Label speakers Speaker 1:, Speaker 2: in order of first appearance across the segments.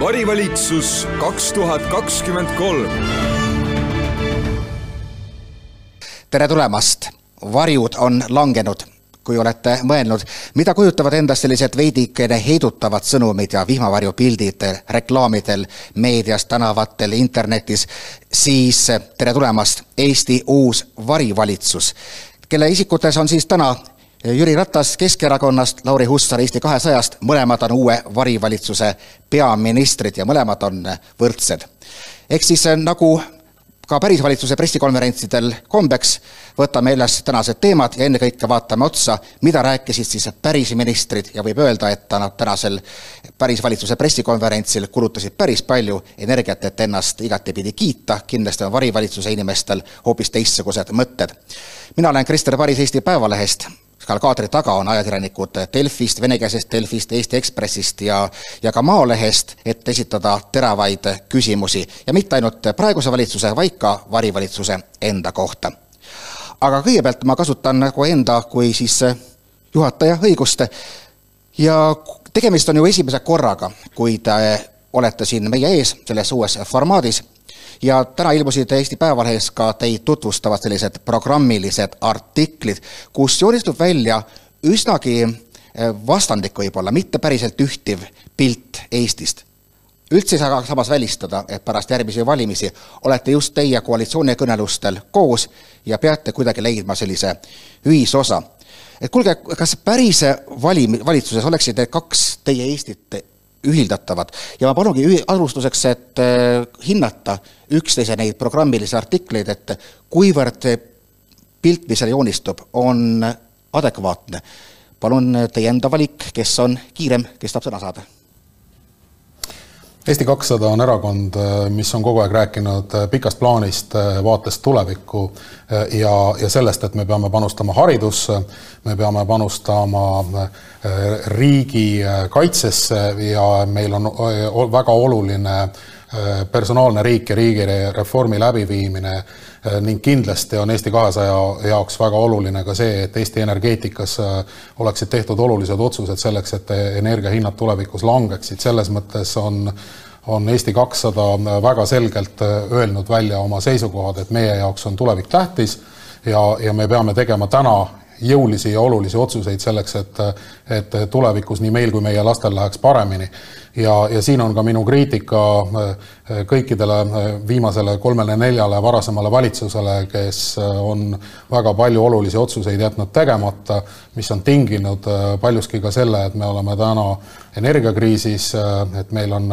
Speaker 1: varivalitsus kaks tuhat kakskümmend kolm.
Speaker 2: tere tulemast, varjud on langenud. Kui olete mõelnud, mida kujutavad endast sellised veidikene heidutavad sõnumid ja vihmavarjupildid reklaamidel, meedias, tänavatel, internetis, siis tere tulemast, Eesti uus varivalitsus, kelle isikutes on siis täna Jüri Ratas Keskerakonnast, Lauri Hussar Eesti kahesajast, mõlemad on uue varivalitsuse peaministrid ja mõlemad on võrdsed. ehk siis nagu ka päris valitsuse pressikonverentsidel kombeks, võtame üles tänased teemad ja ennekõike vaatame otsa, mida rääkisid siis päris ministrid ja võib öelda, et nad tänasel päris valitsuse pressikonverentsil kulutasid päris palju energiat, et ennast igatepidi kiita, kindlasti on varivalitsuse inimestel hoopis teistsugused mõtted. mina olen Krister Paris Eesti Päevalehest seal kaadri taga on ajakirjanikud Delfist, venekeelsest Delfist, Eesti Ekspressist ja, ja ka Maalehest, et esitada teravaid küsimusi. Ja mitte ainult praeguse valitsuse, vaid ka varivalitsuse enda kohta. aga kõigepealt ma kasutan nagu enda kui siis juhataja õigust. Ja tegemist on ju esimese korraga, kui te olete siin meie ees selles uues formaadis ja täna ilmusid Eesti Päevalehes ka teid tutvustavad sellised programmilised artiklid, kus joonistub välja üsnagi eh, vastandlik võib-olla, mitte päriselt ühtiv pilt Eestist. üldse ei saa samas välistada, et pärast järgmisi valimisi olete just teie koalitsioonikõnelustel koos ja peate kuidagi leidma sellise ühisosa. et kuulge, kas päris valim-, valitsuses oleksid need kaks teie Eestit ühildatavad. ja ma palungi alustuseks, et äh, hinnata üksteise neid programmilisi artikleid, et kuivõrd pilt, mis seal joonistub, on adekvaatne. palun teie enda valik, kes on kiirem, kes tahab sõna saada
Speaker 3: Eesti kakssada on erakond, mis on kogu aeg rääkinud pikast plaanist, vaatest tulevikku ja, ja sellest, et me peame panustama haridusse, me peame panustama riigi kaitsesse ja meil on väga oluline personaalne riik ja riigireformi läbiviimine Äh, ning kindlasti on Eesti kahesaja jaoks väga oluline ka see, et Eesti energeetikas äh, oleksid tehtud olulised otsused selleks, et energiahinnad tulevikus langeksid, selles mõttes on on Eesti kakssada väga selgelt äh, öelnud välja oma seisukohad, et meie jaoks on tulevik tähtis ja, ja me peame tegema täna jõulisi ja olulisi otsuseid selleks, et, et tulevikus nii meil kui meie lastel läheks paremini. ja, ja siin on ka minu kriitika äh, kõikidele äh, viimasele kolmele-neljale varasemale valitsusele, kes äh, on väga palju olulisi otsuseid jätnud tegemata, mis on tinginud paljuski ka selle, et me oleme täna energiakriisis, et meil on,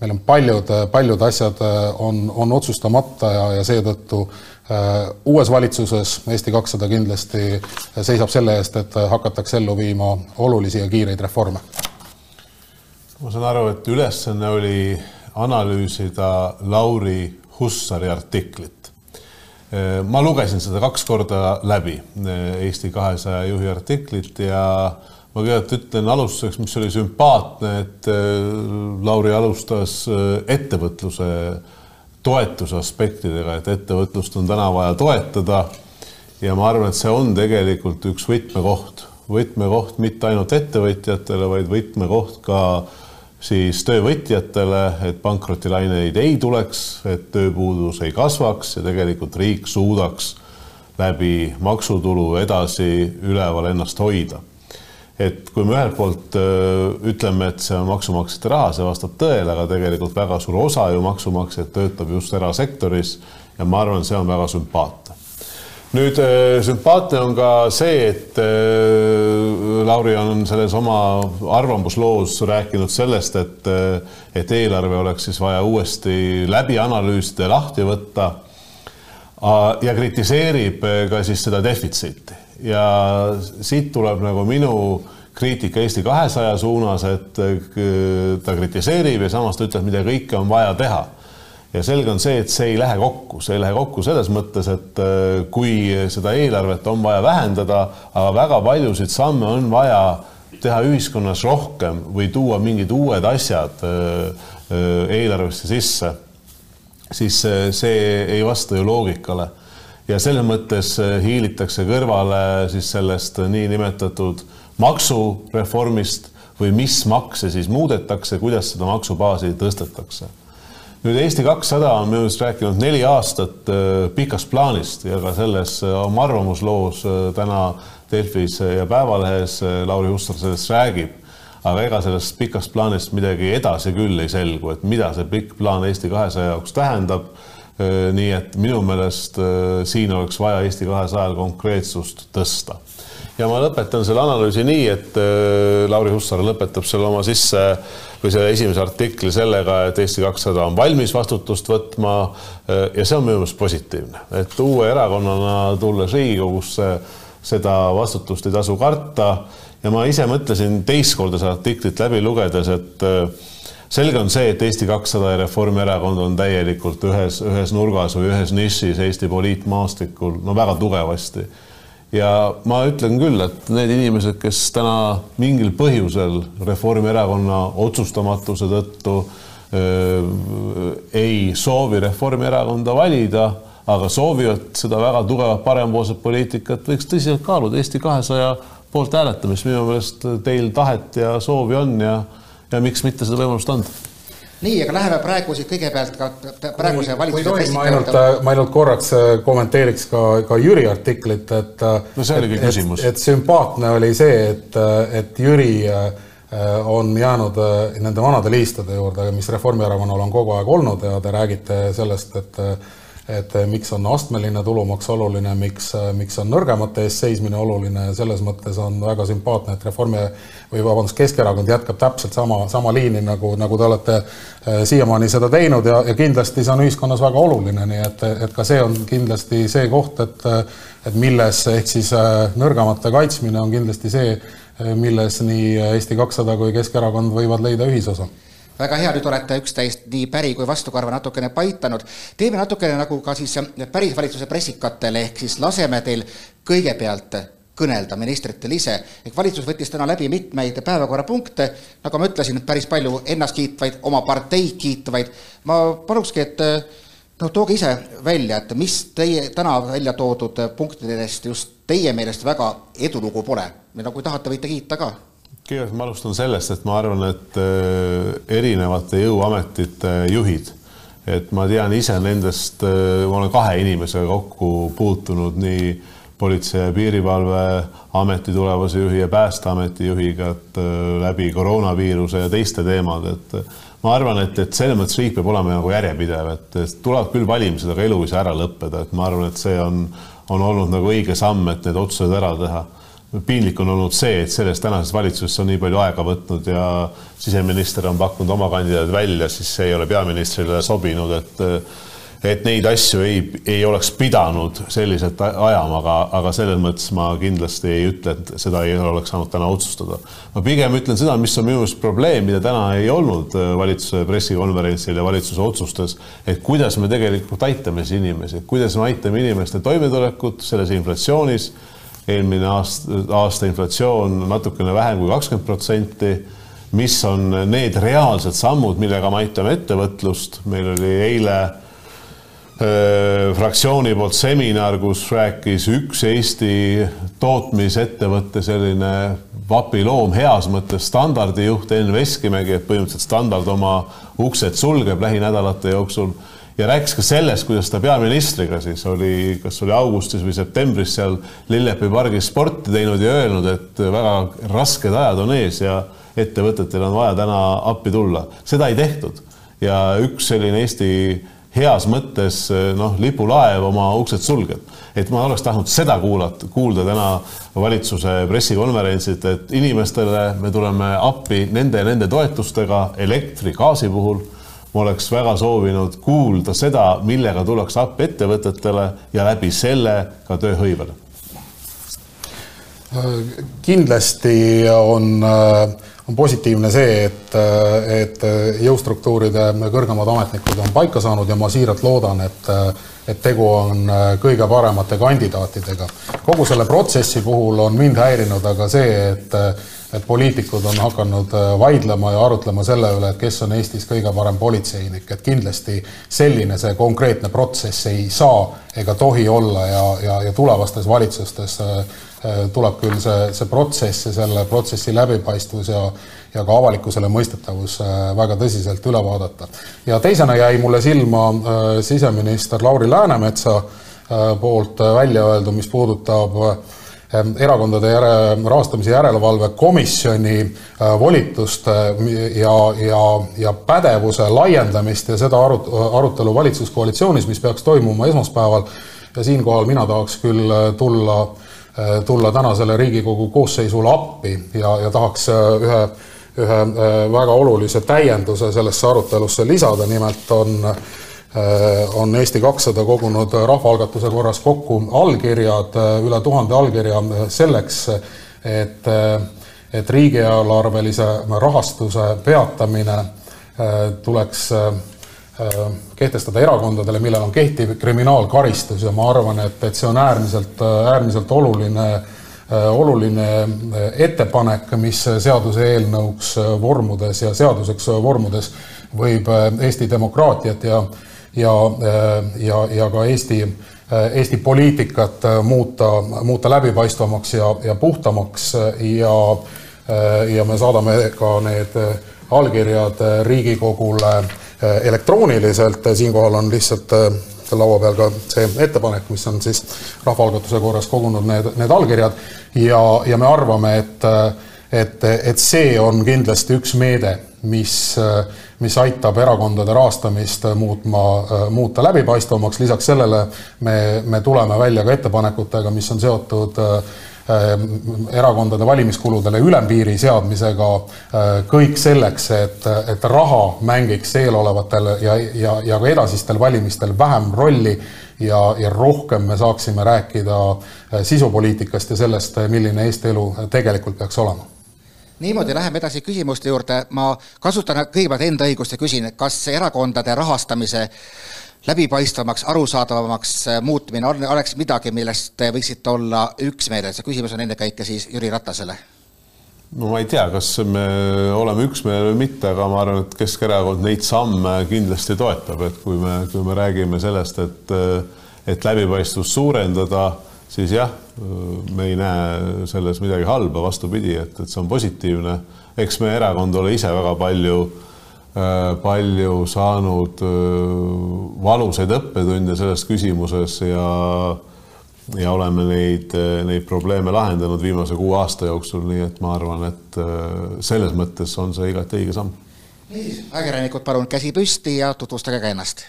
Speaker 3: meil on paljud, paljud asjad on, on otsustamata ja, ja seetõttu Äh, uues valitsuses Eesti kakssada kindlasti seisab selle eest, et hakatakse ellu viima olulisi ja kiireid reforme.
Speaker 4: ma saan aru, et ülesanne oli analüüsida Lauri Hussari artiklit. Äh, ma lugesin seda kaks korda läbi, äh, Eesti kahesaja juhi artiklit ja ma kõigepealt ütlen alustuseks, mis oli sümpaatne, et Lauri alustas ettevõtluse toetuse aspektidega, et ettevõtlust on täna vaja toetada. ja ma arvan, et see on tegelikult üks võtmekoht, võtmekoht mitte ainult ettevõtjatele, vaid võtmekoht ka siis töövõtjatele, et pankrotilaineid ei tuleks, et tööpuudus ei kasvaks ja tegelikult riik suudaks läbi maksutulu edasi üleval ennast hoida et kui me ühelt poolt ütleme, et see on maksumaksjate raha, see vastab tõele, aga tegelikult väga suur osa ju maksumaksjaid töötab just erasektoris ja ma arvan, see on väga sümpaatne. nüüd sümpaatne on ka see, et Lauri on selles oma arvamusloos rääkinud sellest, et, et eelarve oleks siis vaja uuesti läbi analüüsida ja lahti võtta. ja kritiseerib ka siis seda defitsiiti ja siit tuleb nagu minu kriitika Eesti kahesaja suunas, et äh, ta kritiseerib ja samas ta ütleb, mida kõike on vaja teha. ja selge on see, et see ei lähe kokku, see ei lähe kokku selles mõttes, et äh, kui seda eelarvet on vaja vähendada, aga väga paljusid samme on vaja teha ühiskonnas rohkem või tuua mingid uued asjad äh, eelarvesse sisse, siis see ei vasta ju loogikale ja selles mõttes äh, hiilitakse kõrvale siis sellest niinimetatud maksureformist või mis makse siis muudetakse, kuidas seda maksubaasi tõstetakse. nüüd Eesti kakssada on minu meelest rääkinud neli aastat äh, pikast plaanist ja ka selles äh, oma arvamusloos täna Delfis ja Päevalehes Lauri Hussar sellest räägib. aga ega sellest pikast plaanist midagi edasi küll ei selgu, et mida see pikk plaan Eesti kahesaja jaoks tähendab. Nii et minu meelest siin oleks vaja Eesti kahesajal konkreetsust tõsta ja ma lõpetan selle analüüsi nii, et äh, Lauri Hussar lõpetab selle oma sisse või selle esimese artikli sellega, et Eesti kakssada on valmis vastutust võtma. Äh, ja see on minu meelest positiivne, et uue erakonnana tulles Riigikogusse seda vastutust ei tasu karta. ja ma ise mõtlesin teist korda seda artiklit läbi lugedes, et äh, selge on see, et Eesti kakssada ja Reformierakond on täielikult ühes, ühes nurgas või ühes nišis Eesti poliitmaastikul no väga tugevasti. Ja ma ütlen küll, et need inimesed, kes täna mingil põhjusel Reformierakonna otsustamatuse tõttu öö, ei soovi Reformierakonda valida, aga soovivad seda väga tugevat parempoolset poliitikat, võiks tõsiselt kaaluda Eesti kahesaja poolt hääletamist, minu meelest teil tahet ja soovi on ja, ja miks mitte seda võimalust anda
Speaker 2: nii, aga läheme praegu siis kõigepealt ka praeguse valitsuse
Speaker 3: tohib, ma ainult, ma ainult korraks äh, kommenteeriks ka, ka Jüri artiklit, et äh,
Speaker 4: no see oligi küsimus.
Speaker 3: et sümpaatne oli see, et, äh, et Jüri on jäänud nende vanade liistude juurde, mis Reformierakonnal on kogu aeg olnud ja te räägite sellest, et et eh, miks on astmeline tulumaks oluline, miks, eh, miks on nõrgemate eest seismine oluline, selles mõttes on väga sümpaatne, et Reformi või vabandust, Keskerakond jätkab täpselt sama, sama liini, nagu, nagu te olete eh, siiamaani seda teinud ja, ja kindlasti see on ühiskonnas väga oluline, nii et, et ka see on kindlasti see koht, et et milles ehk siis nõrgemate kaitsmine on kindlasti see, milles nii Eesti kakssada kui Keskerakond võivad leida ühisosa
Speaker 2: väga hea, nüüd olete üksteist nii päri kui vastukarva natukene paitanud. teeme natukene nagu ka siis päris valitsuse pressikatele, ehk siis laseme teil kõigepealt kõnelda ministritel ise. ehk valitsus võttis täna läbi mitmeid päevakorrapunkte, nagu ma ütlesin, päris palju ennast kiitvaid, oma parteid kiitvaid. ma palukski, et noh, tooge ise välja, et mis teie täna välja toodud punktidest just teie meelest väga edulugu pole. no kui tahate, võite kiita ka
Speaker 4: kõigepealt ma alustan sellest, et ma arvan, et äh, erinevate jõuametite juhid, et ma tean ise nendest, äh, ma olen kahe inimesega kokku puutunud, nii Politsei- ja Piirivalveameti tulevase juhi ja Päästeameti juhiga, et äh, läbi koroonaviiruse ja teiste teemade, et ma arvan, et, et selles mõttes riik peab olema nagu järjepidev, et tulevad küll valimised, aga elu ei saa ära lõppeda, et ma arvan, et see on, on olnud nagu õige samm, et need otsused ära teha piinlik on olnud see, et selles tänases valitsuses on nii palju aega võtnud ja siseminister on pakkunud oma kandidaadid välja, siis see ei ole peaministrile sobinud, et et neid asju ei, ei oleks pidanud selliselt ajama, aga, aga selles mõttes ma kindlasti ei ütle, et seda ei oleks saanud täna otsustada. ma pigem ütlen seda, mis on minu arust probleem, mida täna ei olnud valitsuse pressikonverentsil ja valitsuse otsustes, et kuidas me tegelikult aitame siis inimesi, kuidas me aitame inimeste toimetulekut selles inflatsioonis eelmine aasta, aasta inflatsioon natukene vähem kui kakskümmend protsenti. mis on need reaalsed sammud, millega me aitame ettevõtlust, meil oli eile öö, fraktsiooni poolt seminar, kus rääkis üks Eesti tootmisettevõtte selline vapiloom heas mõttes standardijuht Enn Veskimägi, et põhimõtteliselt standard oma uksed sulgeb lähinädalate jooksul ja rääkis ka sellest, kuidas ta peaministriga siis oli, kas oli augustis või septembris seal Lillepi pargis sporti teinud ja öelnud, et väga rasked ajad on ees ja ettevõtetel on vaja täna appi tulla. seda ei tehtud ja üks selline Eesti heas mõttes noh, lipulaev oma uksed sulgeb. et ma oleks tahtnud seda kuulata, kuulda täna valitsuse pressikonverentsilt, et inimestele me tuleme appi nende ja nende toetustega elektri, gaasi puhul ma oleks väga soovinud kuulda seda, millega tullakse appi ettevõtetele ja läbi selle ka tööhõivele.
Speaker 3: kindlasti on, on positiivne see, et, et jõustruktuuride kõrgemad ametnikud on paika saanud ja ma siiralt loodan, et et tegu on kõige paremate kandidaatidega. kogu selle protsessi puhul on mind häirinud aga see, et et poliitikud on hakanud äh, vaidlema ja arutlema selle üle, et kes on Eestis kõige parem politseinik, et kindlasti selline see konkreetne protsess ei saa ega tohi olla ja, ja, ja tulevastes valitsustes äh, tuleb küll see, see protsess ja selle protsessi läbipaistvus ja ja ka avalikkusele mõistetavus väga tõsiselt üle vaadata. ja teisena jäi mulle silma siseminister Lauri Läänemetsa poolt välja öeldu, mis puudutab erakondade järe, rahastamise järelevalve komisjoni volituste ja, ja, ja pädevuse laiendamist ja seda arut-, arutelu valitsuskoalitsioonis, mis peaks toimuma esmaspäeval ja siinkohal mina tahaks küll äh, tulla, äh, tulla tänasele Riigikogu koosseisule appi ja, ja tahaks äh, ühe, ühe väga olulise täienduse sellesse arutelusse lisada, nimelt on on Eesti kakssada kogunud rahvaalgatuse korras kokku allkirjad, üle tuhande allkirja selleks, et, et riigieelarvelise rahastuse peatamine tuleks Äh, kehtestada erakondadele, millel on kehtiv kriminaalkaristus. Ja ma arvan, et, et see on äärmiselt, äärmiselt oluline, äh, oluline ettepanek, mis seaduseelnõuks vormudes ja seaduseks vormudes võib Eesti demokraatiat ja, ja, ja, ja ka Eesti, Eesti poliitikat muuta, muuta läbipaistvamaks ja, ja puhtamaks ja, ja me saadame ka need allkirjad Riigikogule Äh, elektrooniliselt, siinkohal on lihtsalt äh, laua peal ka see ettepanek, mis on siis rahvaalgatuse korras kogunud need, need allkirjad. Ja, ja me arvame, et et, et see on kindlasti üks meede, mis, mis aitab erakondade rahastamist muutma, muuta läbipaistvamaks, lisaks sellele me, me tuleme välja ka ettepanekutega, mis on seotud äh, erakondade valimiskuludele ülempiiri seadmisega, äh, kõik selleks, et, et raha mängiks eelolevatel ja, ja, ja ka edasistel valimistel vähem rolli ja, ja rohkem me saaksime rääkida äh, sisupoliitikast ja sellest, milline Eesti elu tegelikult peaks olema.
Speaker 2: Niimoodi läheme edasi küsimuste juurde, ma kasutan kõigepealt enda õigust ja küsin, kas erakondade rahastamise läbipaistvamaks, arusaadavamaks äh, muutmine on, oleks midagi, millest te võiksite olla üksmeelel, see küsimus on ennekõike siis Jüri Ratasele.
Speaker 4: no ma ei tea, kas me oleme üksmeelel või mitte, aga ma arvan, et Keskerakond neid samme kindlasti toetab, et kui me, kui me räägime sellest, et et läbipaistvust suurendada, siis jah, me ei näe selles midagi halba, vastupidi, et, et see on positiivne. eks meie erakond ole ise väga palju äh, Äh, palju saanud äh, valusaid õppetunde selles küsimuses ja ja oleme neid, äh, neid probleeme lahendanud viimase kuue aasta jooksul, nii et ma arvan, et selles mõttes on see igati õige samm.
Speaker 2: niisiis, ajakirjanikud, palun käsi püsti ja tutvustage ka ennast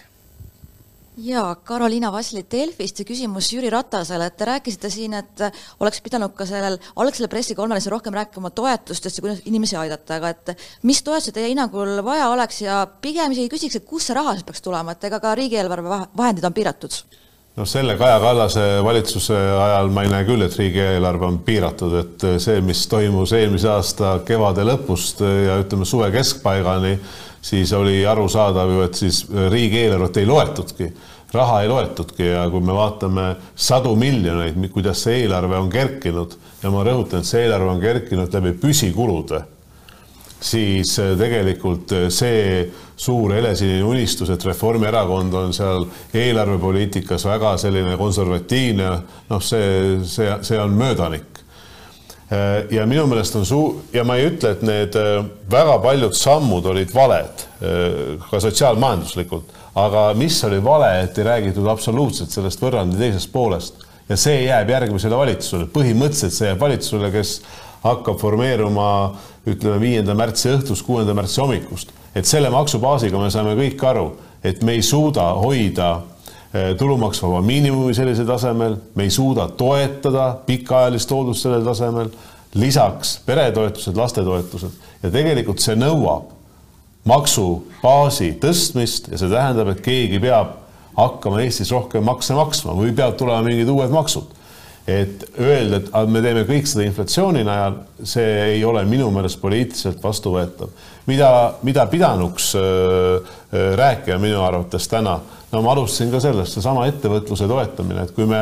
Speaker 5: jaa, Karoliina Vaslit Delfist ja küsimus Jüri Ratasele, et te rääkisite siin, et oleks pidanud ka sellel algsel pressikonverentsil rohkem rääkima toetustest ja kuidas inimesi aidata, aga et mis toetusi teie hinnangul vaja oleks ja pigem isegi küsiks, et kust see raha siis peaks tulema, et ega ka riigieelarve vahendid on piiratud?
Speaker 4: noh, selle Kaja Kallase valitsuse ajal ma ei näe küll, et riigieelarve on piiratud, et see, mis toimus eelmise aasta kevade lõpust ja ütleme suve keskpaigani siis oli arusaadav ju, et siis riigieelarvet ei loetudki, raha ei loetudki ja kui me vaatame sadu miljoneid, kuidas see eelarve on kerkinud ja ma rõhutan, et see eelarve on kerkinud läbi püsikulude, siis äh, tegelikult äh, see suur helesinine unistus, et Reformierakond on seal eelarvepoliitikas väga selline konservatiivne, noh, see, see, see on möödanik. Äh, ja minu meelest on suu- ja ma ei ütle, et need äh, väga paljud sammud olid valed, äh, ka sotsiaalmajanduslikult, aga mis oli vale, et ei räägitud absoluutselt sellest võrrandi teisest poolest. Ja see jääb järgmisele valitsusele, põhimõtteliselt see jääb valitsusele, kes hakkab formeeruma ütleme viienda märtsi õhtust, kuuenda märtsi hommikust, et selle maksubaasiga me saame kõik aru, et me ei suuda hoida tulumaksuvaba miinimumi sellisel tasemel, me ei suuda toetada pikaajalist hooldust sellel tasemel, lisaks peretoetused, lastetoetused ja tegelikult see nõuab maksubaasi tõstmist ja see tähendab, et keegi peab hakkama Eestis rohkem makse maksma või peavad tulema mingid uued maksud. et öelda, et me teeme kõik seda inflatsiooni najal, see ei ole minu meelest poliitiliselt vastuvõetav. mida, mida pidanuks äh, rääkima minu arvates täna. No ma alustasin ka sellest, seesama ettevõtluse toetamine, et kui me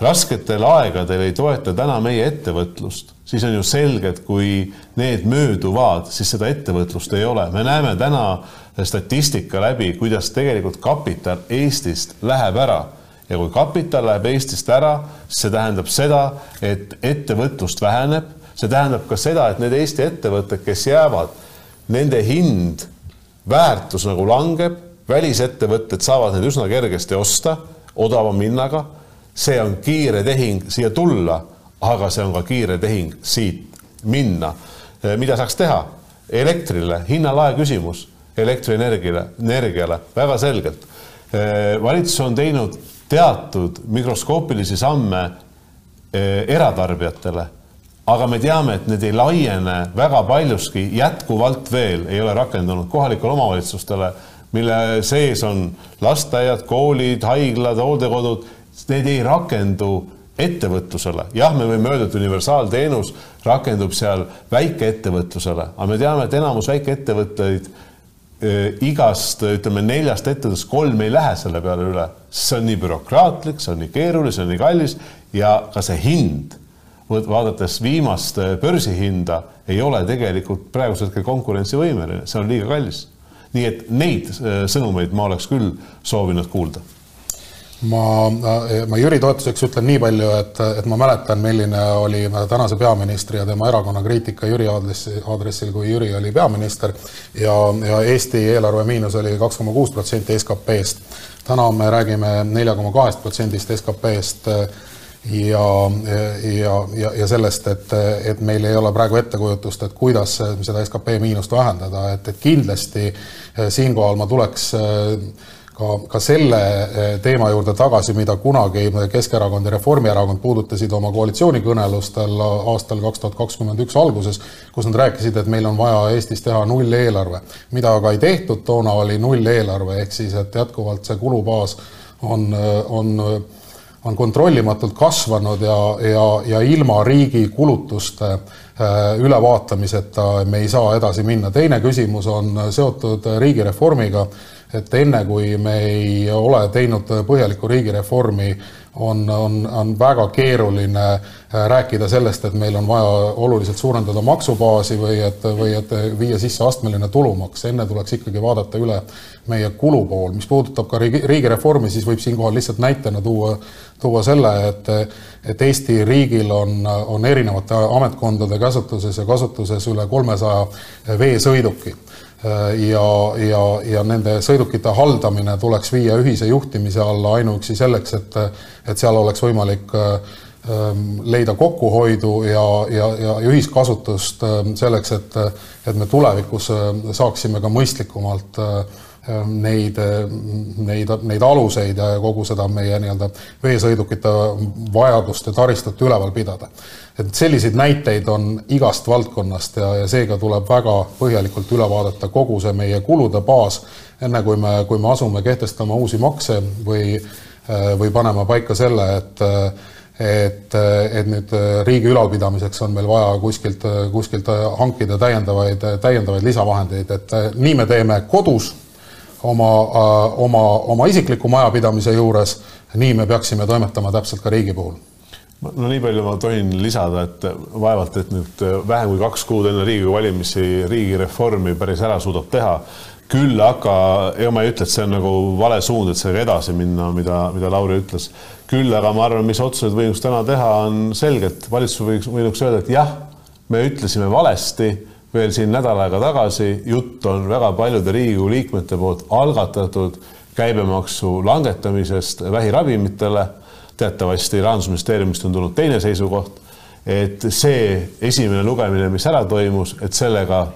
Speaker 4: rasketel aegadel ei toeta täna meie ettevõtlust, siis on ju selge, et kui need mööduvad, siis seda ettevõtlust ei ole. me näeme täna statistika läbi, kuidas tegelikult kapital Eestist läheb ära. Ja kui kapital läheb Eestist ära, see tähendab seda, et ettevõtlust väheneb, see tähendab ka seda, et need Eesti ettevõtted, kes jäävad, nende hind, väärtus nagu langeb, välisettevõtted saavad neid üsna kergesti osta odavama hinnaga. see on kiire tehing siia tulla, aga see on ka kiire tehing siit minna. mida saaks teha? elektrile hinnalae küsimus elektrienergiale, energiale väga selgelt. valitsus on teinud teatud mikroskoopilisi samme eh, eratarbijatele, aga me teame, et need ei laiene väga paljuski jätkuvalt veel ei ole rakendunud kohalikele omavalitsustele, mille sees on lasteaiad, koolid, haiglad, hooldekodud, need ei rakendu ettevõtlusele. jah, me võime öelda, et universaalteenus rakendub seal väikeettevõtlusele, aga me teame, et enamus väikeettevõtteid Äh, igast ütleme neljast ettevõttest kolm ei lähe selle peale üle, see on nii bürokraatlik, see on nii keeruline, see on nii kallis ja ka see hind, vaadates viimast äh, börsihinda, ei ole tegelikult praegusel hetkel konkurentsivõimeline, see on liiga kallis. nii et neid äh, sõnumeid ma oleks küll soovinud kuulda
Speaker 3: ma, ma Jüri toetuseks ütlen nii palju, et, et ma mäletan, milline oli tänase peaministri ja tema erakonna kriitika Jüri aadressil, aadressil, kui Jüri oli peaminister ja, ja Eesti eelarve miinus oli kaks koma kuus protsenti SKP-st. täna me räägime nelja koma kahest protsendist SKP-st ja, ja, ja, ja sellest, et, et meil ei ole praegu ettekujutust, et kuidas seda skp miinust vähendada, et, et kindlasti siinkohal ma tuleks äh, ka, ka selle eh, teema juurde tagasi, mida kunagi Keskerakond ja Reformierakond puudutasid oma koalitsioonikõnelustel aastal kaks tuhat kakskümmend üks alguses, kus nad rääkisid, et meil on vaja Eestis teha nulleelarve. mida aga ei tehtud, toona oli nulleelarve, ehk siis et jätkuvalt see kulubaas on, on on kontrollimatult kasvanud ja, ja, ja ilma riigi kulutuste eh, ülevaatamiseta me ei saa edasi minna. teine küsimus on seotud riigireformiga et enne, kui me ei ole teinud põhjalikku riigireformi, on, on, on väga keeruline äh, rääkida sellest, et meil on vaja oluliselt suurendada maksubaasi või et, või et viia sisse astmeline tulumaks, enne tuleks ikkagi vaadata üle meie kulupool. mis puudutab ka riigi, riigireformi, siis võib siinkohal lihtsalt näitena tuua, tuua selle, et, et Eesti riigil on, on erinevate ametkondade käsutuses ja kasutuses üle kolmesaja veesõiduki ja, ja, ja nende sõidukite haldamine tuleks viia ühise juhtimise alla ainuüksi selleks, et, et seal oleks võimalik äh, ähm, leida kokkuhoidu ja, ja, ja ühiskasutust ähm, selleks, et, et me tulevikus äh, saaksime ka mõistlikumalt neid, neid, neid aluseid ja kogu seda meie nii-öelda veesõidukite vajadust ja taristut üleval pidada et selliseid näiteid on igast valdkonnast ja, ja seega tuleb väga põhjalikult üle vaadata kogu see meie kulude baas, enne kui me, kui me asume kehtestama uusi makse või, või panema paika selle, et et, et nüüd riigi ülalpidamiseks on meil vaja kuskilt, kuskilt hankida täiendavaid, täiendavaid lisavahendeid, et nii me teeme kodus oma, oma, oma isikliku majapidamise juures, nii me peaksime toimetama täpselt ka riigi puhul
Speaker 4: no nii palju ma tohin lisada, et vaevalt, et nüüd vähem kui kaks kuud enne Riigikogu valimisi riigireformi päris ära suudab teha. küll aga, ega ma ei ütle, et see on nagu vale suund, et sellega edasi minna, mida, mida Lauri ütles. küll aga ma arvan, mis otsused võiks täna teha, on selgelt, valitsus võiks, võinuks öelda, et jah, me ütlesime valesti veel siin nädal aega tagasi, jutt on väga paljude Riigikogu liikmete poolt algatatud käibemaksu langetamisest vähiravimitele teatavasti Rahandusministeeriumist on tulnud teine seisukoht, et see esimene lugemine, mis ära toimus, et sellega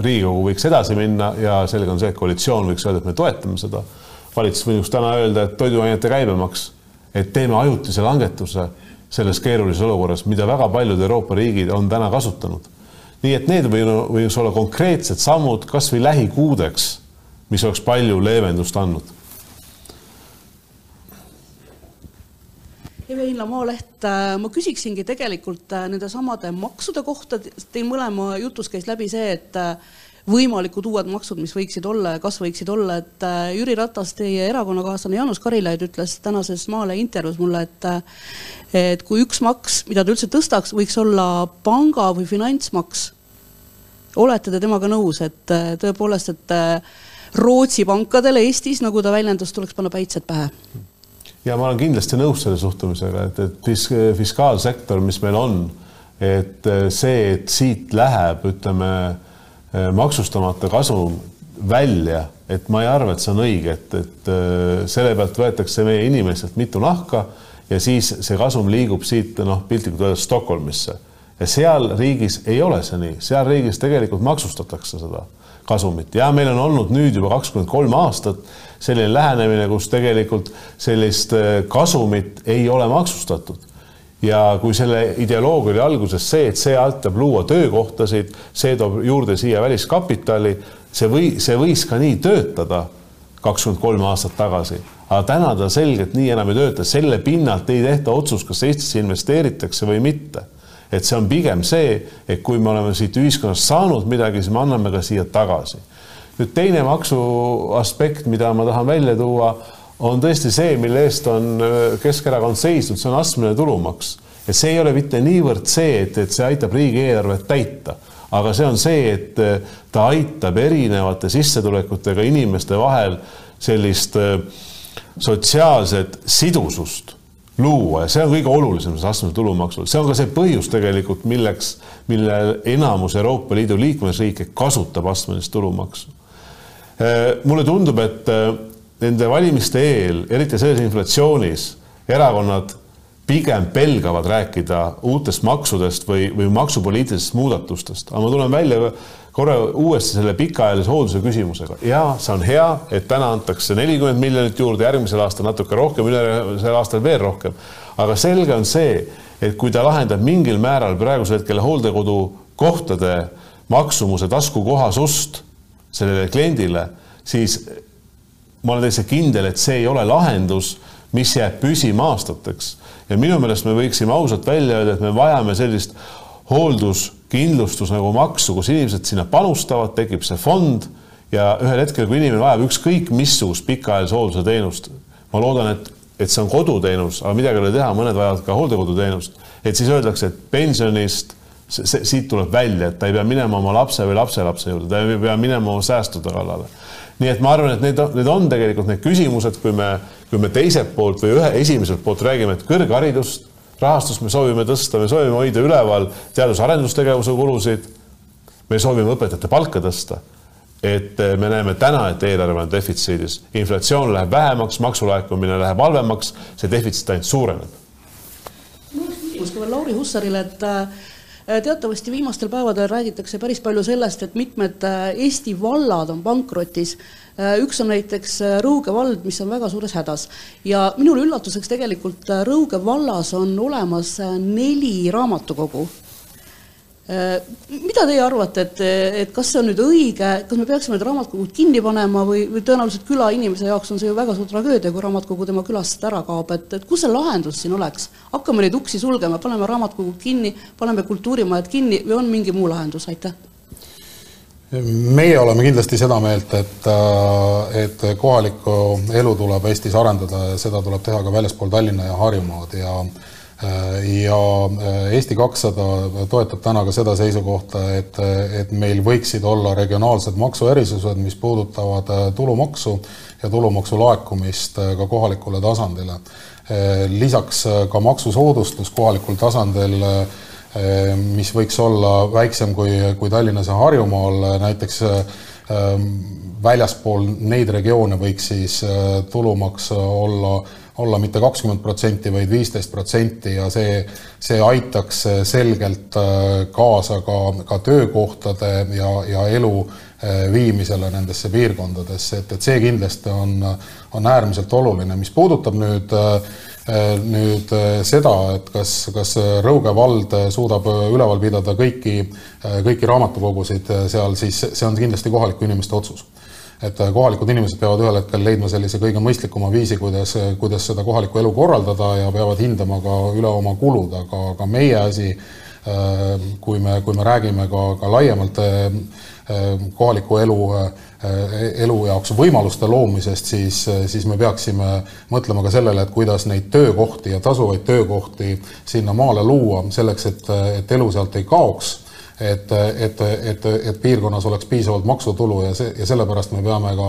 Speaker 4: Riigikogu võiks edasi minna ja selge on see, et koalitsioon võiks öelda, et me toetame seda. valitsus võiks täna öelda, et toiduainete käibemaks, et teeme ajutise langetuse selles keerulises olukorras, mida väga paljud Euroopa riigid on täna kasutanud. nii et need võiks olla konkreetsed sammud kasvõi lähikuudeks, mis oleks palju leevendust andnud
Speaker 6: Eve-Inla Maaleht, äh, ma küsiksingi tegelikult äh, nende samade maksude kohta, teil mõlema jutus käis läbi see, et äh, võimalikud uued maksud, mis võiksid olla ja kas võiksid olla, et Jüri Ratas, teie erakonnakaaslane Jaanus Karilaid ütles tänases Maalehe intervjuus mulle, et et kui üks maks, mida ta üldse tõstaks, võiks olla panga või finantsmaks. olete te temaga nõus, et tõepoolest, et Rootsi pankadele Eestis, nagu ta väljendus, tuleks panna päitsed pähe?
Speaker 4: Ja ma olen kindlasti nõus selle suhtumisega, et, et fisk, fiskaalsektor, mis meil on, et see, et siit läheb, ütleme, maksustamata kasum välja, et ma ei arva, et see on õige, et, et selle pealt võetakse meie inimestelt mitu nahka ja siis see kasum liigub siit noh, piltlikult öeldes Stockholmisse. Ja seal riigis ei ole see nii, seal riigis tegelikult maksustatakse seda kasumit. Ja meil on olnud nüüd juba kakskümmend kolm aastat selline lähenemine, kus tegelikult sellist äh, kasumit ei ole maksustatud. ja kui selle ideoloogia oli alguses see, et see aitab luua töökohtasid, see toob juurde siia väliskapitali, see või, see võis ka nii töötada kakskümmend kolm aastat tagasi, aga täna ta selgelt nii enam ei tööta, selle pinnalt ei tehta otsust, kas Eestisse investeeritakse või mitte et see on pigem see, et kui me oleme siit ühiskonnast saanud midagi, siis me anname ka siia tagasi. nüüd teine maksu aspekt, mida ma tahan välja tuua, on tõesti see, mille eest on äh, Keskerakond seisnud, see on astmeline tulumaks. Ja see ei ole mitte niivõrd see, et, et see aitab riigieelarvet täita, aga see on see, et äh, ta aitab erinevate sissetulekutega inimeste vahel sellist äh, sotsiaalset sidusust luua ja see on kõige olulisem selles astmelisel tulumaksul, see on ka see põhjus tegelikult, milleks, mille enamus Euroopa Liidu liikmesriike kasutab astmelist tulumaksu. Äh, mulle tundub, et äh, nende valimiste eel, eriti selles inflatsioonis, erakonnad pigem pelgavad rääkida uutest maksudest või, või maksupoliitilistest muudatustest, aga ma tulen välja korra uuesti selle pikaajalise hoolduse küsimusega ja see on hea, et täna antakse nelikümmend miljonit juurde, järgmisel aastal natuke rohkem, ülejärgmisel aastal veel rohkem. aga selge on see, et kui ta lahendab mingil määral praegusel hetkel hooldekodu kohtade maksumuse taskukohasust sellele kliendile, siis ma olen täitsa kindel, et see ei ole lahendus, mis jääb püsima aastateks ja minu meelest me võiksime ausalt välja öelda, et me vajame sellist hoolduskindlustus nagu maksu, kus inimesed sinna panustavad, tekib see fond ja ühel hetkel, kui inimene vajab ükskõik missugust pikaajalise hoolduse teenust, ma loodan, et, et see on koduteenus, aga midagi ei ole teha, mõned vajavad ka hooldekoduteenust, et siis öeldakse, et pensionist see, see, siit tuleb välja, et ta ei pea minema oma lapse või lapselapse juurde, ta ei pea minema oma säästude kallale. Nii et ma arvan, et need, need on tegelikult need küsimused, kui me, kui me teiselt poolt või ühe esimeselt poolt räägime, et kõrgharidust rahastust me soovime tõsta, me soovime hoida üleval teadus-arendustegevuse kulusid. me soovime õpetajate palka tõsta. et me näeme täna, et eelarve on defitsiidis, inflatsioon läheb vähemaks, maksulaekumine läheb halvemaks, see defitsiit ainult suureneb.
Speaker 6: küsimus ka veel Lauri Hussarile, et teatavasti viimastel päevadel räägitakse päris palju sellest, et mitmed äh, Eesti vallad on pankrotis. Äh, üks on näiteks äh, Rõuge vald, mis on väga suures hädas. Ja minule üllatuseks tegelikult äh, Rõuge vallas on olemas neli raamatukogu mida teie arvate, et, et kas see on nüüd õige, kas me peaksime need raamatukogud kinni panema või, või tõenäoliselt külainimese jaoks on see ju väga suur tragöödia, kui raamatukogu tema külast ära kaob, et, et kus see lahendus siin oleks? hakkame neid uksi sulgema, paneme raamatukogud kinni, paneme kultuurimajad kinni või on mingi muu lahendus, aitäh?
Speaker 3: meie oleme kindlasti seda meelt, et, äh, et kohalikku elu tuleb Eestis arendada ja seda tuleb teha ka väljaspool Tallinna ja Harjumaad ja äh, ja äh, Eesti kakssada toetab täna ka seda seisukohta, et, et meil võiksid olla regionaalsed maksuerisused, mis puudutavad tulumaksu ja tulumaksu laekumist ka kohalikule tasandile. lisaks ka maksusoodustus kohalikul tasandil mis võiks olla väiksem kui, kui Tallinnas ja Harjumaal, näiteks väljaspool neid regioone võiks siis äh, tulumaks olla, olla mitte kakskümmend protsenti, vaid viisteist protsenti ja see, see aitaks selgelt äh, kaasa ka, ka töökohtade ja, ja elu äh, viimisele nendesse piirkondadesse, et, et see kindlasti on, on äärmiselt oluline, mis puudutab nüüd äh, Äh, nüüd äh, seda, et kas, kas Rõuge vald suudab üleval pidada kõiki, äh, kõiki raamatukogusid seal, siis see on kindlasti kohaliku inimeste otsus. Et kohalikud inimesed peavad ühel hetkel leidma sellise kõige mõistlikuma viisi, kuidas, kuidas seda kohalikku elu korraldada ja peavad hindama ka üle oma kulud, aga, aga meie asi, kui me, kui me räägime ka, ka laiemalt kohaliku elu Äh, elu jaoks võimaluste loomisest, siis, siis me peaksime mõtlema ka sellele, et kuidas neid töökohti ja tasuvaid töökohti sinna maale luua, selleks et, et elu sealt ei kaoks et, et, et, et piirkonnas oleks piisavalt maksutulu ja see, ja sellepärast me peame ka,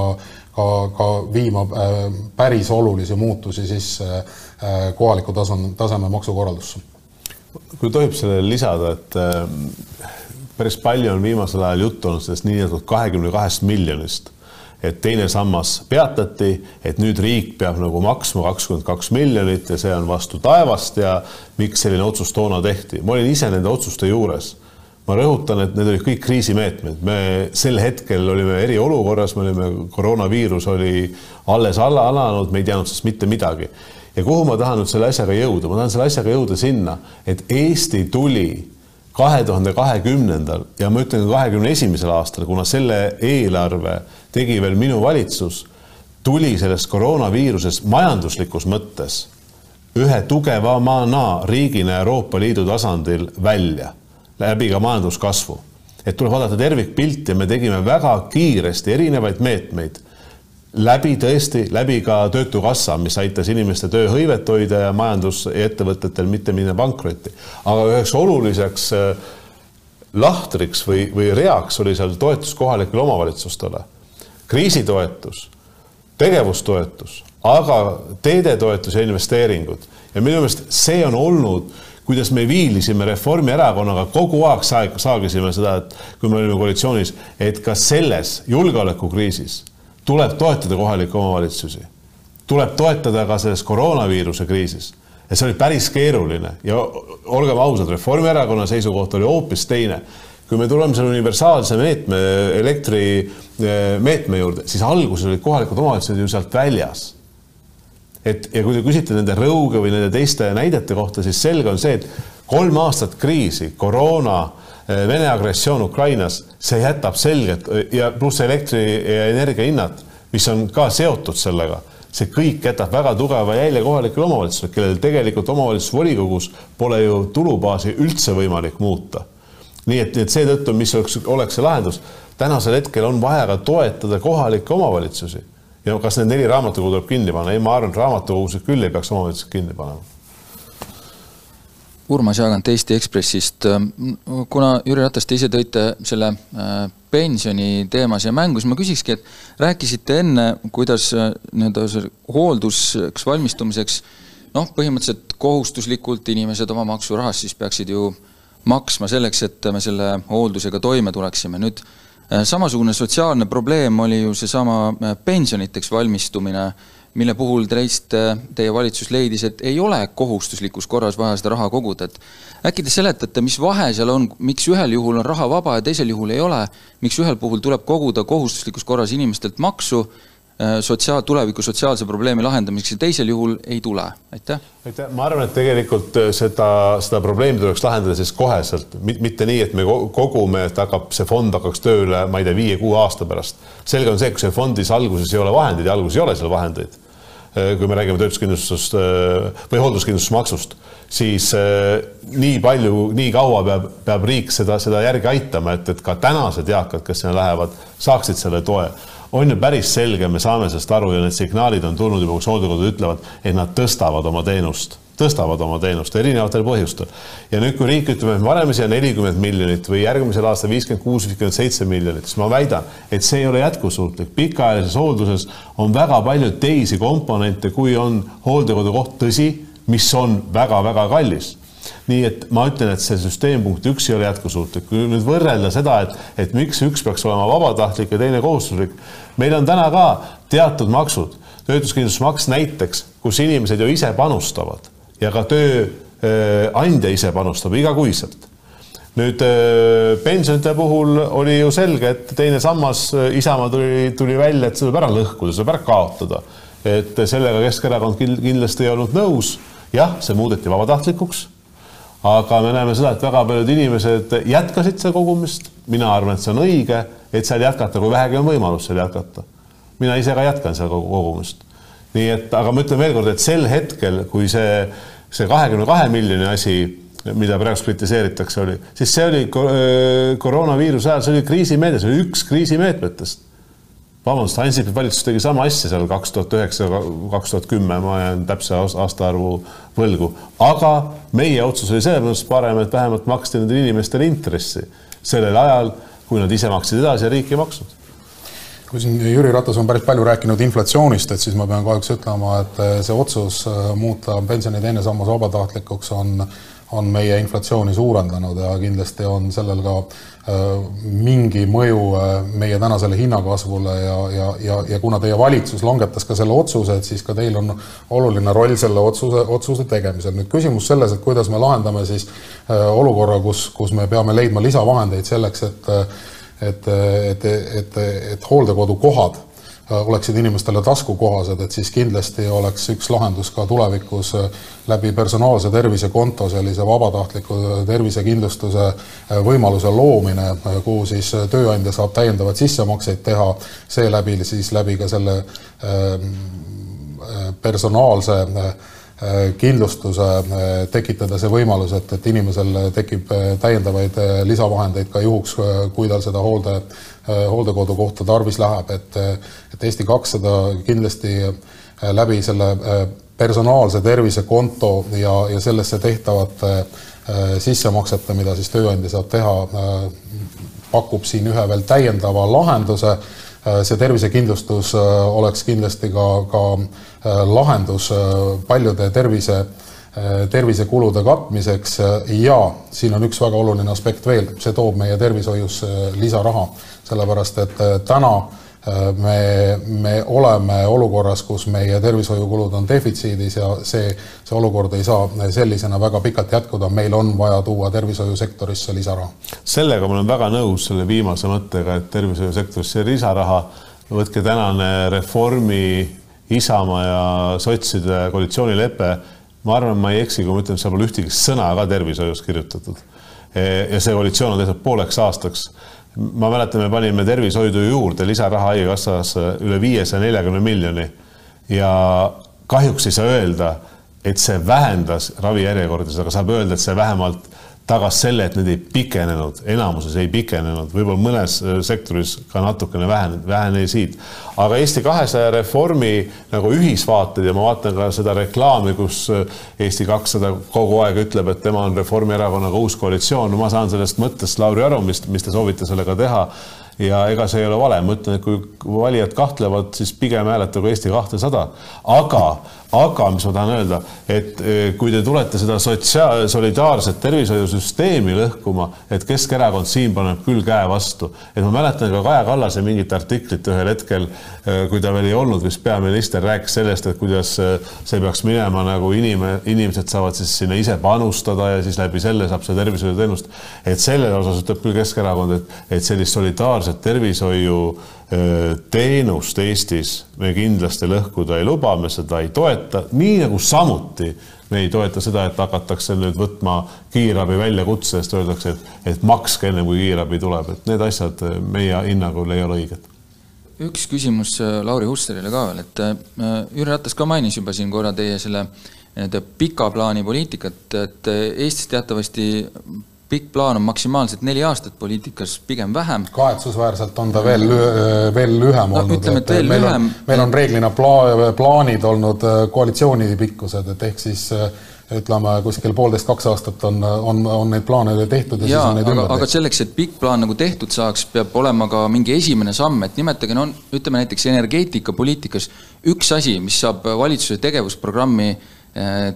Speaker 3: ka, ka viima äh, päris olulisi muutusi sisse äh, kohaliku tasand, taseme maksukorraldusse.
Speaker 4: kui tohib sellele lisada, et äh, päris palju on viimasel ajal juttu olnud sellest niinimetatud kahekümne kahest miljonist et teine sammas peatati, et nüüd riik peab nagu maksma kakskümmend kaks miljonit ja see on vastu taevast ja miks selline otsus toona tehti. ma olin ise nende otsuste juures ma rõhutan, et need olid kõik kriisimeetmed, me sel hetkel olime eriolukorras, me olime, koroonaviirus oli alles alla alanud, me ei teadnud sellest mitte midagi. ja kuhu ma tahan nüüd selle asjaga jõuda, ma tahan selle asjaga jõuda sinna, et Eesti tuli kahe tuhande kahekümnendal ja ma ütlen ka kahekümne esimesel aastal, kuna selle eelarve tegi veel minu valitsus, tuli sellest koroonaviirusest majanduslikus mõttes ühe tugevamana riigina Euroopa Liidu tasandil välja läbi ka majanduskasvu. et tuleb vaadata tervikpilti ja me tegime väga kiiresti erinevaid meetmeid läbi tõesti, läbi ka Töötukassa, mis aitas inimeste tööhõivet hoida ja majandusettevõtetel mitte minna pankrotti. aga üheks oluliseks äh, lahtriks või, või reaks oli seal toetus kohalikele omavalitsustele. kriisitoetus, tegevustoetus, aga teedetoetus ja investeeringud ja minu meelest see on olnud kuidas me viilisime Reformierakonnaga kogu aeg saagisime seda, et kui me olime koalitsioonis, et ka selles julgeolekukriisis tuleb toetada kohalikke omavalitsusi, tuleb toetada ka selles koroonaviiruse kriisis. Ja see oli päris keeruline. Ja olgem ausad, Reformierakonna seisukoht oli hoopis teine. kui me tuleme selle universaalse meetme, elektrimeetme juurde, siis alguses olid kohalikud omavalitsused ju sealt väljas et ja kui te küsite nende Rõuge või nende teiste näidete kohta, siis selge on see, et kolm aastat kriisi, koroona, eh, Vene agressioon Ukrainas, see jätab selgelt ja pluss elektri ja energia hinnad, mis on ka seotud sellega, see kõik jätab väga tugeva jälje kohalikele omavalitsustele, kellel tegelikult omavalitsusvolikogus pole ju tulubaasi üldse võimalik muuta. nii et, et seetõttu, mis oleks, oleks see lahendus, tänasel hetkel on vaja ka toetada kohalikke omavalitsusi ja kas need neli raamatukogu tuleb kinni panna? ei, ma arvan, et raamatukogusid küll ei peaks omavalitsused kinni panema.
Speaker 7: Urmas Jaagant Eesti Ekspressist. kuna Jüri Ratas, te ise tõite selle äh, pensioni teema siia mängu, siis ma küsikski, et rääkisite enne, kuidas äh, nii-öelda hoolduseks valmistumiseks noh, põhimõtteliselt kohustuslikult inimesed oma maksurahast siis peaksid ju maksma selleks, et me selle hooldusega toime tuleksime. nüüd Äh, samasugune sotsiaalne probleem oli ju seesama äh, pensioniteks valmistumine, mille puhul teist, teie valitsus leidis, et ei ole kohustuslikus korras vaja seda raha koguda, et äkki te seletate, mis vahe seal on, miks ühel juhul on raha vaba ja teisel juhul ei ole, miks ühel puhul tuleb koguda kohustuslikus korras inimestelt maksu Äh, sotsiaal, tuleviku sotsiaalse probleemi lahendamiseks ja teisel juhul ei tule, aitäh.
Speaker 4: aitäh, ma arvan, et tegelikult äh, seda, seda probleemi tuleks lahendada siis koheselt, mitte nii, et me kogume, et hakkab, see fond hakkaks tööle, ma ei tea, viie-kuue aasta pärast. selge on see, kui see fondis alguses ei ole vahendeid ja alguses ei ole seal vahendeid, äh, kui me räägime töötuskindlustusest või hoolduskindlustusmaksust, siis nii palju, nii kaua peab, peab riik seda, seda järgi aitama, et, et ka tänased eakad, kes sinna lähevad, saaksid selle toe on ju päris selge, me saame sellest aru ja need signaalid on tulnud juba, kus hooldekodud ütlevad, et nad tõstavad oma teenust, tõstavad oma teenust erinevatel põhjustel. ja nüüd, kui riik ütleb, et me paneme siia nelikümmend miljonit või järgmisel aastal viiskümmend kuus, viiskümmend seitse miljonit, siis ma väidan, et see ei ole jätkusuutlik. pikaajalises hoolduses on väga palju teisi komponente, kui on hooldekodu koht, tõsi, mis on väga-väga kallis nii et ma ütlen, et see süsteem punkt üks ei ole jätkusuutlik. kui nüüd võrrelda seda, et, et miks üks peaks olema vabatahtlik ja teine kohustuslik, meil on täna ka teatud maksud, töötuskindlustusmaks näiteks, kus inimesed ju ise panustavad ja ka tööandja ise panustab igakuiselt nüüd äh, pensionite puhul oli ju selge, et teine sammas, äh, Isamaa tuli, tuli välja, et see tuleb ära lõhkuda, see tuleb ära kaotada. et sellega Keskerakond kindlasti ei olnud nõus. jah, see muudeti vabatahtlikuks aga me näeme seda, et väga paljud inimesed jätkasid seda kogumist. mina arvan, et see on õige, et seal jätkata, kui vähegi on võimalus seal jätkata. mina ise ka jätkan seal kogumist. nii et, aga ma ütlen veelkord, et sel hetkel, kui see, see kahekümne kahe miljoni asi, mida praegu kritiseeritakse, oli, siis see oli koroonaviiruse ajal, see oli kriisimeede, see oli üks kriisimeetmetest vabandust, Ansipi valitsus tegi sama asja seal kaks tuhat üheksa, kaks tuhat kümme, ma jään täpse aastaarvu võlgu, aga meie otsus oli selles mõttes parem, et vähemalt maksti nendele inimestele intressi. sellel ajal, kui nad ise maksid edasi ja riik ei maksnud
Speaker 3: kui siin Jüri Ratas on päris palju rääkinud inflatsioonist, et siis ma pean kahjuks ütlema, et see otsus muuta pensioni teine sammas vabatahtlikuks on, on meie inflatsiooni suurendanud ja kindlasti on sellel ka mingi mõju äh, meie tänasele hinnakasvule ja, ja, ja, ja kuna teie valitsus langetas ka selle otsuse, et siis ka teil on oluline roll selle otsuse, otsuse tegemisel. nüüd küsimus selles, et kuidas me lahendame siis äh, olukorra, kus, kus me peame leidma lisavahendeid selleks, et et, et, et, et hooldekodukohad Äh, oleksid inimestele taskukohased, et siis kindlasti oleks üks lahendus ka tulevikus äh, läbi personaalse tervisekonto sellise vabatahtliku tervisekindlustuse äh, võimaluse loomine, kuhu siis tööandja saab täiendavaid sissemakseid teha, seeläbi siis läbi ka selle ähm, personaalse kindlustuse tekitada see võimalus, et, et inimesel tekib täiendavaid lisavahendeid ka juhuks, kui tal seda hoolde Äh, hooldekodukohta tarvis läheb, et, et Eesti kakssada kindlasti äh, läbi selle äh, personaalse tervisekonto ja, ja sellesse tehtavate sissemaksete, mida siis tööandja saab teha, pakub siin ühe veel täiendava lahenduse. see tervisekindlustus oleks kindlasti ka, ka lahendus paljude tervise tervisekulude katmiseks ja siin on üks väga oluline aspekt veel, see toob meie tervishoius lisaraha sellepärast et äh, täna äh, me, me oleme olukorras, kus meie tervishoiukulud on defitsiidis ja see, see olukord ei saa sellisena väga pikalt jätkuda, meil on vaja tuua tervishoiusektorisse lisaraha.
Speaker 4: sellega ma olen väga nõus, selle viimase mõttega, et tervishoiusektorisse lisaraha, võtke tänane Reformi, Isamaa ja sotside koalitsioonilepe, ma arvan, ma ei eksi, kui ma ütlen, seal pole ühtegi sõna ka tervishoiust kirjutatud. ja see koalitsioon on tehtud pooleks aastaks ma mäletan, me panime tervishoidu juurde lisaraha Haigekassas üle viiesaja neljakümne miljoni. Ja kahjuks ei saa öelda, et see vähendas ravijärjekordasid, aga saab öelda, et see vähemalt tagas selle, et need ei pikenenud, enamuses ei pikenenud, võib-olla mõnes äh, sektoris ka natukene vähenenud, vähenesid. aga Eesti kahesaja reformi nagu ühisvaated ja ma vaatan ka seda reklaami, kus äh, Eesti kakssada kogu aeg ütleb, et tema on Reformierakonnaga uus koalitsioon, no ma saan sellest mõttest Lauri aru, mis, mis te soovite sellega teha ja ega see ei ole vale, ma ütlen, et kui valijad kahtlevad, siis pigem hääletagu Eesti kahtesada, aga aga mis ma tahan öelda, et eh, kui te tulete seda sotsiaal, solidaarset tervishoiusüsteemi lõhkuma, et Keskerakond siin paneb küll käe vastu, et ma mäletan ka Kaja Kallase mingit artiklit ühel hetkel, eh, kui ta veel ei olnud vist peaminister, rääkis sellest, et kuidas eh, see peaks minema nagu inim-, inimesed saavad siis sinna ise panustada ja siis läbi selle saab seda tervishoiuteenust. et selles osas ütleb küll Keskerakond, et, et sellist solidaarset tervishoiu teenust Eestis me kindlasti lõhkuda ei luba, me seda ei toeta, nii nagu samuti me ei toeta seda, et hakatakse nüüd võtma kiirabi väljakutse eest, öeldakse, et, et makske enne kui kiirabi tuleb, et need asjad meie hinnangul ei ole õiged.
Speaker 7: üks küsimus Lauri Hussarile ka veel, et Jüri Ratas ka mainis juba siin korra teie selle nii-öelda pika plaani poliitikat, et Eestis teatavasti pikk plaan on maksimaalselt neli aastat poliitikas, pigem vähem.
Speaker 3: kahetsusväärselt on ta veel, veel lühem
Speaker 7: no,
Speaker 3: olnud.
Speaker 7: ütleme, et veel
Speaker 3: meil
Speaker 7: lühem.
Speaker 3: meil on reeglina pla-, plaanid olnud äh, koalitsiooni pikkused, et ehk siis äh, ütleme, kuskil poolteist, kaks aastat on, on, on neid plaane tehtud ja, ja siis on neid
Speaker 7: aga,
Speaker 3: ümber tehtud.
Speaker 7: aga selleks, et pikk plaan nagu tehtud saaks, peab olema ka mingi esimene samm, et nimetage, no ütleme näiteks energeetikapoliitikas üks asi, mis saab valitsuse tegevusprogrammi Äh,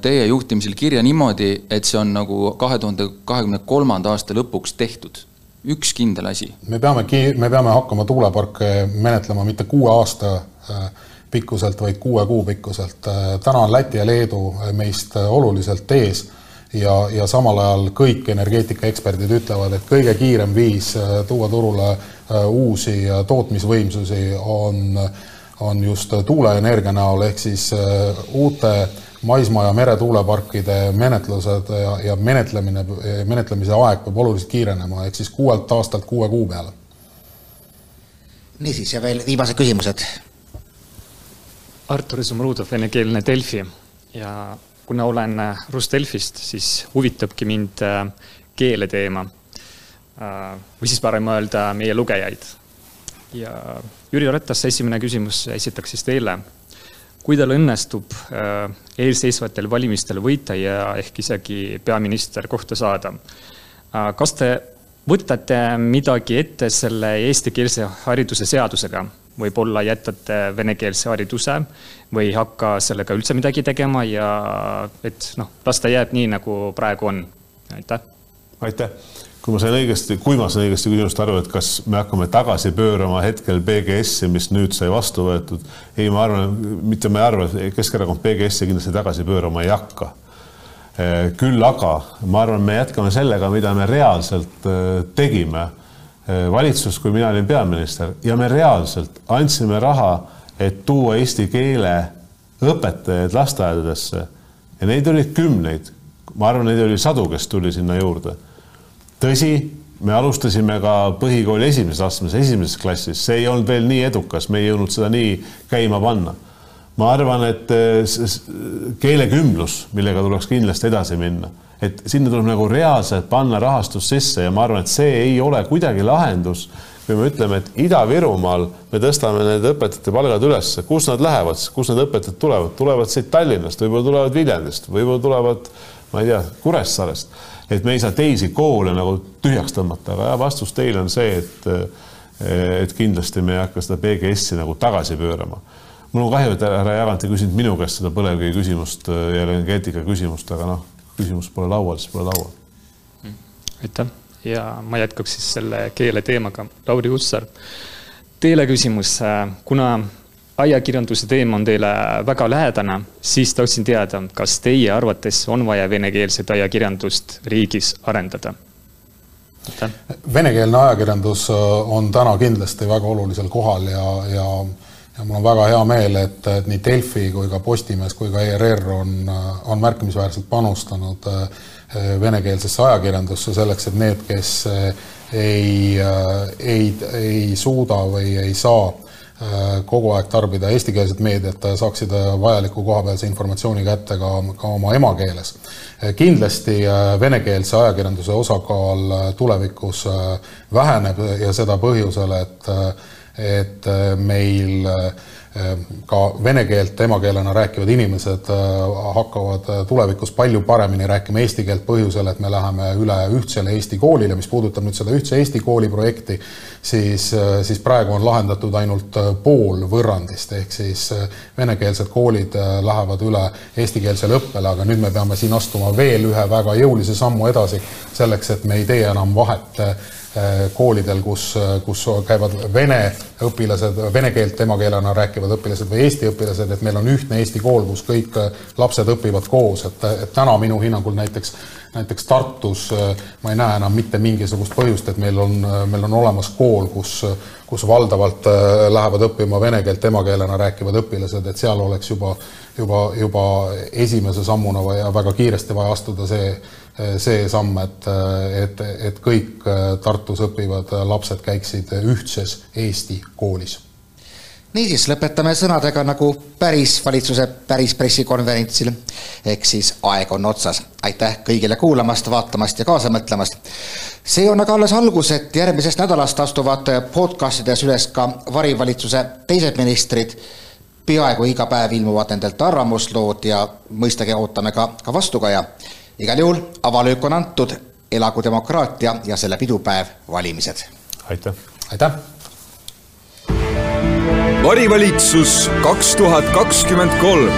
Speaker 7: teie juhtimisel kirja niimoodi, et see on nagu kahe tuhande kahekümne kolmanda aasta lõpuks tehtud? üks kindel asi.
Speaker 3: me peame, me peame hakkama tuuleparke menetlema mitte kuue aasta äh, pikkuselt, vaid kuue kuu pikkuselt. Äh, täna on Läti ja Leedu meist oluliselt ees ja, ja samal ajal kõik energeetikaeksperdid ütlevad, et kõige kiirem viis tuua turule uusi tootmisvõimsusi on, on just tuuleenergia näol, ehk siis uute maismaa- ja meretuuleparkide menetlused ja, ja menetlemine, menetlemise aeg peab oluliselt kiirenema, ehk siis kuuelt aastalt kuue kuu peale.
Speaker 2: niisiis, ja veel viimased küsimused.
Speaker 8: Artur Izumrudov, venekeelne Delfi ja kuna olen Rus-Delfist, siis huvitabki mind äh, keeleteema. Äh, või siis parem öelda meie lugejaid. ja Jüri Ratas, esimene küsimus esitaks siis teile kui tal õnnestub äh, eelseisvatel valimistel võita ja ehk isegi peaminister kohta saada, äh, kas te võtate midagi ette selle eestikeelse hariduse seadusega? võib-olla jätate venekeelse hariduse või ei hakka sellega üldse midagi tegema ja et noh, las ta jääb nii, nagu praegu on. aitäh.
Speaker 4: aitäh kui ma sain õigesti, kui ma sain õigesti küsimusest aru, et kas me hakkame tagasi pöörama hetkel PGS-i, mis nüüd sai vastu võetud. ei, ma arvan, mitte ma ei arva, Keskerakond PGS-i kindlasti tagasi pöörama ei hakka. Eh, küll aga ma arvan, me jätkame sellega, mida me reaalselt eh, tegime eh, valitsus, kui mina olin peaminister ja me reaalselt andsime raha, et tuua eesti keele õpetajaid lasteaedadesse ja neid oli kümneid. ma arvan, neid oli sadu, kes tuli sinna juurde tõsi, me alustasime ka põhikooli esimeses astmes, esimeses klassis, see ei olnud veel nii edukas, me ei jõudnud seda nii käima panna. ma arvan, et eh, keelekümblus, millega tuleks kindlasti edasi minna, et sinna tuleb nagu reaalselt panna rahastus sisse ja ma arvan, et see ei ole kuidagi lahendus kui me ütleme, et Ida-Virumaal me tõstame need õpetajate palgad üles, kus nad lähevad, kust need õpetajad tulevad, tulevad siit Tallinnast, võib-olla tulevad Viljandist, võib-olla tulevad, ma ei tea, Kuressaarest et me ei saa teisi koole nagu tühjaks tõmmata, aga vastus teile on see, et et kindlasti me ei hakka seda PGS-i nagu tagasi pöörama. mul on kahju, et härra Jagant ei küsinud minu käest seda põlevkivi küsimust ja energeetika küsimust, aga noh, küsimus pole laual, siis pole laual.
Speaker 8: aitäh ja ma jätkaks siis selle keele teemaga. Lauri Hussar, teile küsimus, kuna ajakirjanduse teema on teile väga lähedane, siis tahtsin teada, kas teie arvates on vaja venekeelset ajakirjandust riigis arendada?
Speaker 3: venekeelne ajakirjandus äh, on täna kindlasti väga olulisel kohal ja, ja ja mul on väga hea meel, et, et nii Delfi kui ka Postimees kui ka ERR on, äh, on märkimisväärselt panustanud äh, venekeelsesse ajakirjandusse selleks, et need, kes ei, ei, ei suuda või ei saa kogu aeg tarbida eestikeelset meediat, saaksid äh, vajaliku kohapealse informatsiooni kätte ka, ka oma emakeeles. Äh, kindlasti venekeelse ajakirjanduse osakaal tulevikus väheneb ja seda põhjusel, et, et meil äh, ka vene keelt emakeelena rääkivad inimesed äh, hakkavad äh, tulevikus palju paremini rääkima eesti keelt põhjusel, et me läheme üle ühtsele Eesti koolile, mis puudutab nüüd seda ühtse Eesti kooli projekti, siis, äh, siis praegu on lahendatud ainult pool võrrandist, ehk siis venekeelsed koolid lähevad üle eestikeelsele õppele, aga nüüd me peame siin astuma veel ühe väga jõulise sammu edasi, selleks et me ei tee enam vahet Äh, koolidel, kus, kus käivad vene õpilased, vene keelt emakeelena rääkivad õpilased või eesti õpilased, et meil on ühtne Eesti kool, kus kõik äh, lapsed õpivad koos, et, et täna minu hinnangul näiteks, näiteks Tartus äh, ma ei näe enam mitte mingisugust põhjust, et meil on, meil on olemas kool, kus, kus valdavalt lähevad õppima vene keelt emakeelena rääkivad õpilased, et seal oleks juba, juba, juba esimese sammuna vaja väga kiiresti vaja astuda see see samm, et, et, et kõik Tartus õppivad lapsed käiksid ühtses Eesti koolis.
Speaker 2: niisiis, lõpetame sõnadega nagu päris valitsuse päris pressikonverentsil. ehk siis aeg on otsas. aitäh kõigile kuulamast, vaatamast ja kaasa mõtlemast. see on aga alles algus, et järgmisest nädalast astuvad podcastides üles ka varivalitsuse teised ministrid peaaegu iga päev ilmuvad nendelt arvamuslood ja mõistagi ootame ka, ka vastukaja igal juhul avalöök on antud, elagu demokraatia ja selle pidupäev, valimised.
Speaker 4: aitäh.
Speaker 3: aitäh.
Speaker 1: varivalitsus kaks tuhat kakskümmend kolm